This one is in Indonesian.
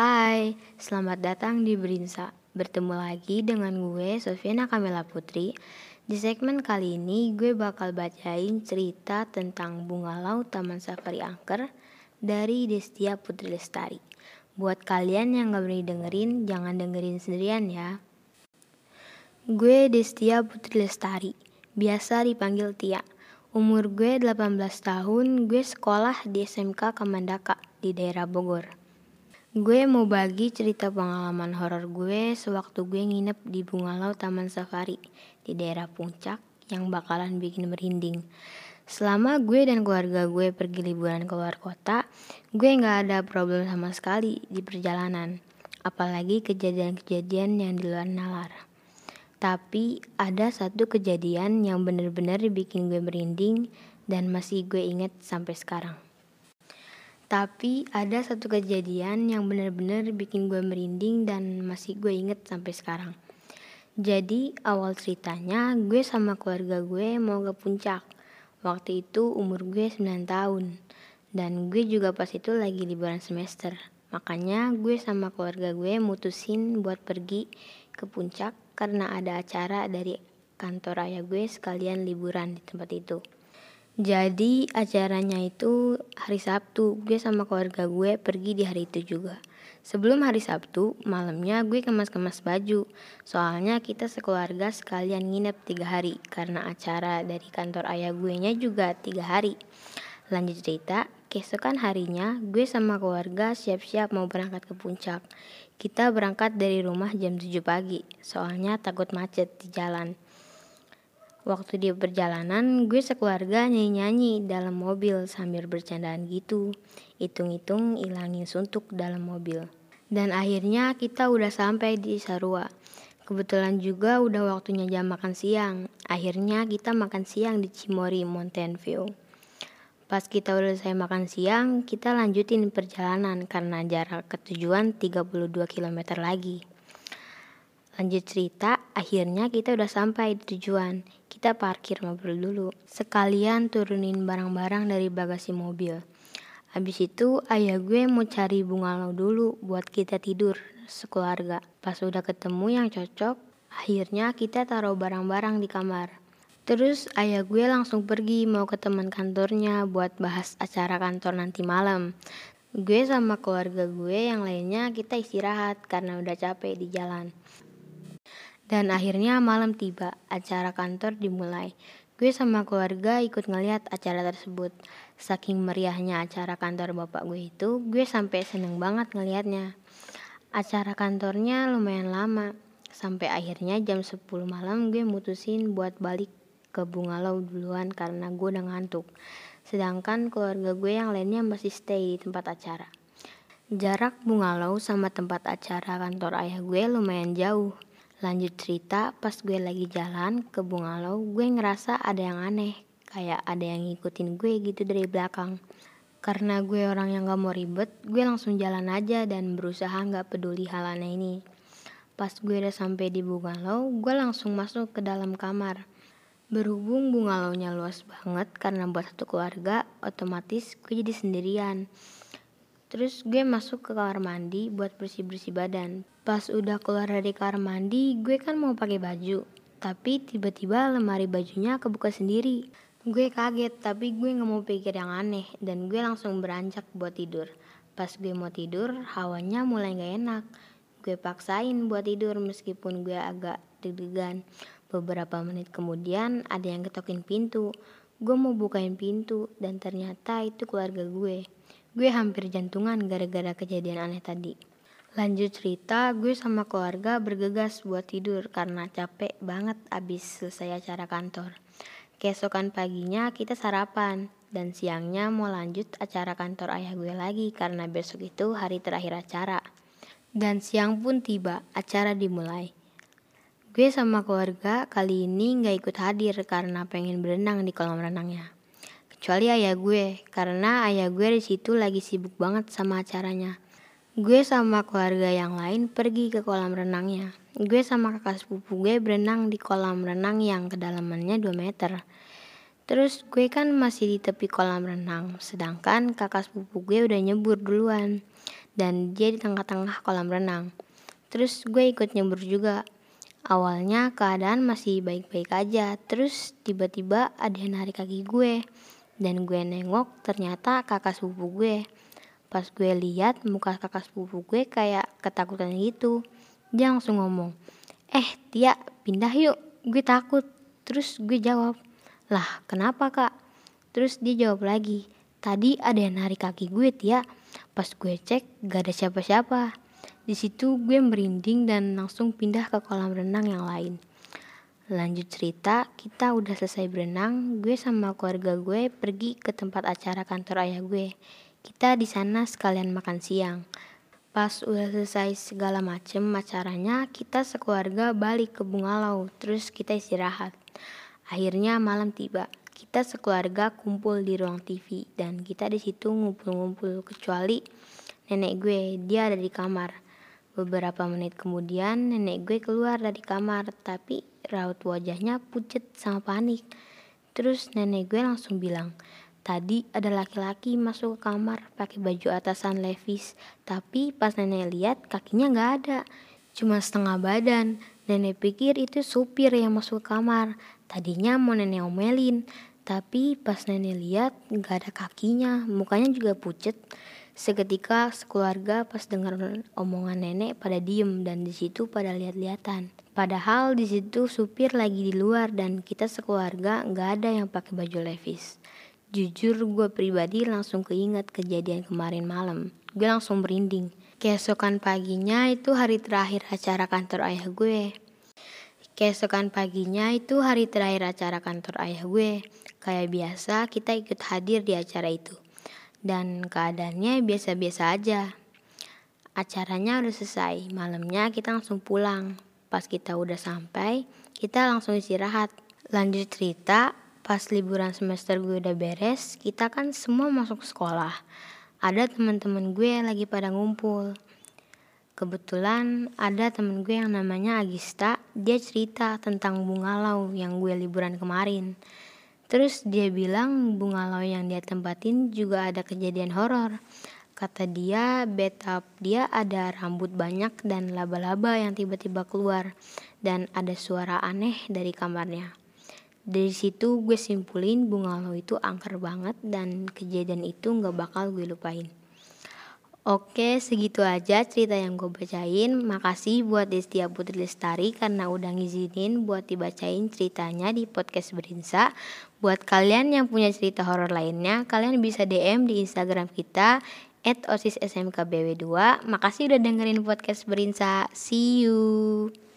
Hai, selamat datang di Berinsa. Bertemu lagi dengan gue, Sofiana Kamila Putri. Di segmen kali ini, gue bakal bacain cerita tentang bunga laut Taman Safari Angker dari Destia Putri Lestari. Buat kalian yang gak berani dengerin, jangan dengerin sendirian ya. Gue Destia Putri Lestari, biasa dipanggil Tia. Umur gue 18 tahun, gue sekolah di SMK Kamandaka di daerah Bogor. Gue mau bagi cerita pengalaman horor gue sewaktu gue nginep di Bunga Laut Taman Safari di daerah Puncak yang bakalan bikin merinding. Selama gue dan keluarga gue pergi liburan keluar kota, gue gak ada problem sama sekali di perjalanan. Apalagi kejadian-kejadian yang di luar nalar. Tapi ada satu kejadian yang bener-bener bikin gue merinding dan masih gue inget sampai sekarang. Tapi ada satu kejadian yang benar-benar bikin gue merinding dan masih gue inget sampai sekarang. Jadi awal ceritanya gue sama keluarga gue mau ke puncak. Waktu itu umur gue 9 tahun. Dan gue juga pas itu lagi liburan semester. Makanya gue sama keluarga gue mutusin buat pergi ke puncak karena ada acara dari kantor ayah gue sekalian liburan di tempat itu. Jadi acaranya itu hari Sabtu, gue sama keluarga gue pergi di hari itu juga. Sebelum hari Sabtu, malamnya gue kemas-kemas baju. Soalnya kita sekeluarga sekalian nginep tiga hari karena acara dari kantor ayah gue nya juga tiga hari. Lanjut cerita, keesokan harinya gue sama keluarga siap-siap mau berangkat ke puncak. Kita berangkat dari rumah jam 7 pagi, soalnya takut macet di jalan. Waktu di perjalanan, gue sekeluarga nyanyi-nyanyi dalam mobil sambil bercandaan gitu. Hitung-hitung ilangin suntuk dalam mobil. Dan akhirnya kita udah sampai di Sarua. Kebetulan juga udah waktunya jam makan siang. Akhirnya kita makan siang di Cimori Mountain View. Pas kita udah selesai makan siang, kita lanjutin perjalanan karena jarak ke tujuan 32 km lagi. Lanjut cerita, akhirnya kita udah sampai di tujuan. Kita parkir mobil dulu. Sekalian turunin barang-barang dari bagasi mobil. Habis itu ayah gue mau cari bunga lo dulu buat kita tidur sekeluarga. Pas udah ketemu yang cocok, akhirnya kita taruh barang-barang di kamar. Terus ayah gue langsung pergi mau ke teman kantornya buat bahas acara kantor nanti malam. Gue sama keluarga gue yang lainnya kita istirahat karena udah capek di jalan. Dan akhirnya malam tiba, acara kantor dimulai. Gue sama keluarga ikut ngeliat acara tersebut. Saking meriahnya acara kantor bapak gue itu, gue sampai seneng banget ngeliatnya. Acara kantornya lumayan lama, sampai akhirnya jam 10 malam gue mutusin buat balik ke Bungalau duluan karena gue udah ngantuk. Sedangkan keluarga gue yang lainnya masih stay di tempat acara. Jarak Bungalau sama tempat acara kantor ayah gue lumayan jauh. Lanjut cerita, pas gue lagi jalan ke Bungalau, gue ngerasa ada yang aneh. Kayak ada yang ngikutin gue gitu dari belakang. Karena gue orang yang gak mau ribet, gue langsung jalan aja dan berusaha gak peduli hal aneh ini. Pas gue udah sampai di Bungalau, gue langsung masuk ke dalam kamar. Berhubung bungalaunya luas banget karena buat satu keluarga, otomatis gue jadi sendirian. Terus gue masuk ke kamar mandi buat bersih-bersih badan. Pas udah keluar dari kamar mandi, gue kan mau pakai baju. Tapi tiba-tiba lemari bajunya kebuka sendiri. Gue kaget, tapi gue gak mau pikir yang aneh. Dan gue langsung beranjak buat tidur. Pas gue mau tidur, hawanya mulai gak enak. Gue paksain buat tidur meskipun gue agak deg-degan. Beberapa menit kemudian ada yang ketokin pintu. Gue mau bukain pintu dan ternyata itu keluarga gue. Gue hampir jantungan gara-gara kejadian aneh tadi. Lanjut cerita, gue sama keluarga bergegas buat tidur karena capek banget abis selesai acara kantor. Keesokan paginya kita sarapan dan siangnya mau lanjut acara kantor ayah gue lagi karena besok itu hari terakhir acara. Dan siang pun tiba, acara dimulai. Gue sama keluarga kali ini gak ikut hadir karena pengen berenang di kolam renangnya kecuali ayah gue karena ayah gue di situ lagi sibuk banget sama acaranya. Gue sama keluarga yang lain pergi ke kolam renangnya. Gue sama kakak sepupu gue berenang di kolam renang yang kedalamannya 2 meter. Terus gue kan masih di tepi kolam renang, sedangkan kakak sepupu gue udah nyebur duluan. dan dia di tengah-tengah kolam renang. Terus gue ikut nyebur juga. Awalnya keadaan masih baik-baik aja, terus tiba-tiba ada yang narik kaki gue. Dan gue nengok ternyata kakak sepupu gue. Pas gue lihat muka kakak sepupu gue kayak ketakutan gitu. Dia langsung ngomong, eh Tia pindah yuk, gue takut. Terus gue jawab, lah kenapa kak? Terus dia jawab lagi, tadi ada yang narik kaki gue Tia. Pas gue cek gak ada siapa-siapa. Di situ gue merinding dan langsung pindah ke kolam renang yang lain. Lanjut cerita, kita udah selesai berenang, gue sama keluarga gue pergi ke tempat acara kantor ayah gue. Kita di sana sekalian makan siang. Pas udah selesai segala macem acaranya, kita sekeluarga balik ke Bungalau, terus kita istirahat. Akhirnya malam tiba. Kita sekeluarga kumpul di ruang TV dan kita di situ ngumpul-ngumpul kecuali nenek gue, dia ada di kamar. Beberapa menit kemudian nenek gue keluar dari kamar, tapi raut wajahnya pucat sama panik. Terus nenek gue langsung bilang, tadi ada laki-laki masuk ke kamar pakai baju atasan Levis, tapi pas nenek lihat kakinya nggak ada, cuma setengah badan. Nenek pikir itu supir yang masuk ke kamar. Tadinya mau nenek omelin, tapi pas nenek lihat nggak ada kakinya, mukanya juga pucat. Seketika sekeluarga pas dengar omongan nenek pada diem dan di situ pada lihat-lihatan. Padahal di situ supir lagi di luar dan kita sekeluarga nggak ada yang pakai baju levis. Jujur gue pribadi langsung keinget kejadian kemarin malam. Gue langsung merinding. Keesokan paginya itu hari terakhir acara kantor ayah gue. Keesokan paginya itu hari terakhir acara kantor ayah gue. Kayak biasa kita ikut hadir di acara itu. Dan keadaannya biasa-biasa aja. Acaranya udah selesai, malamnya kita langsung pulang. Pas kita udah sampai, kita langsung istirahat. Lanjut cerita, pas liburan semester gue udah beres, kita kan semua masuk sekolah. Ada teman-teman gue lagi pada ngumpul. Kebetulan ada temen gue yang namanya Agista, dia cerita tentang bungalau yang gue liburan kemarin. Terus dia bilang bungalau yang dia tempatin juga ada kejadian horor. Kata dia, betap dia ada rambut banyak dan laba-laba yang tiba-tiba keluar dan ada suara aneh dari kamarnya. Dari situ gue simpulin bunga lo itu angker banget dan kejadian itu gak bakal gue lupain. Oke, segitu aja cerita yang gue bacain. Makasih buat Destia Putri Lestari karena udah ngizinin buat dibacain ceritanya di podcast Berinsa. Buat kalian yang punya cerita horor lainnya, kalian bisa DM di Instagram kita at osis smkbw 2 Makasih udah dengerin podcast Berinsa. See you.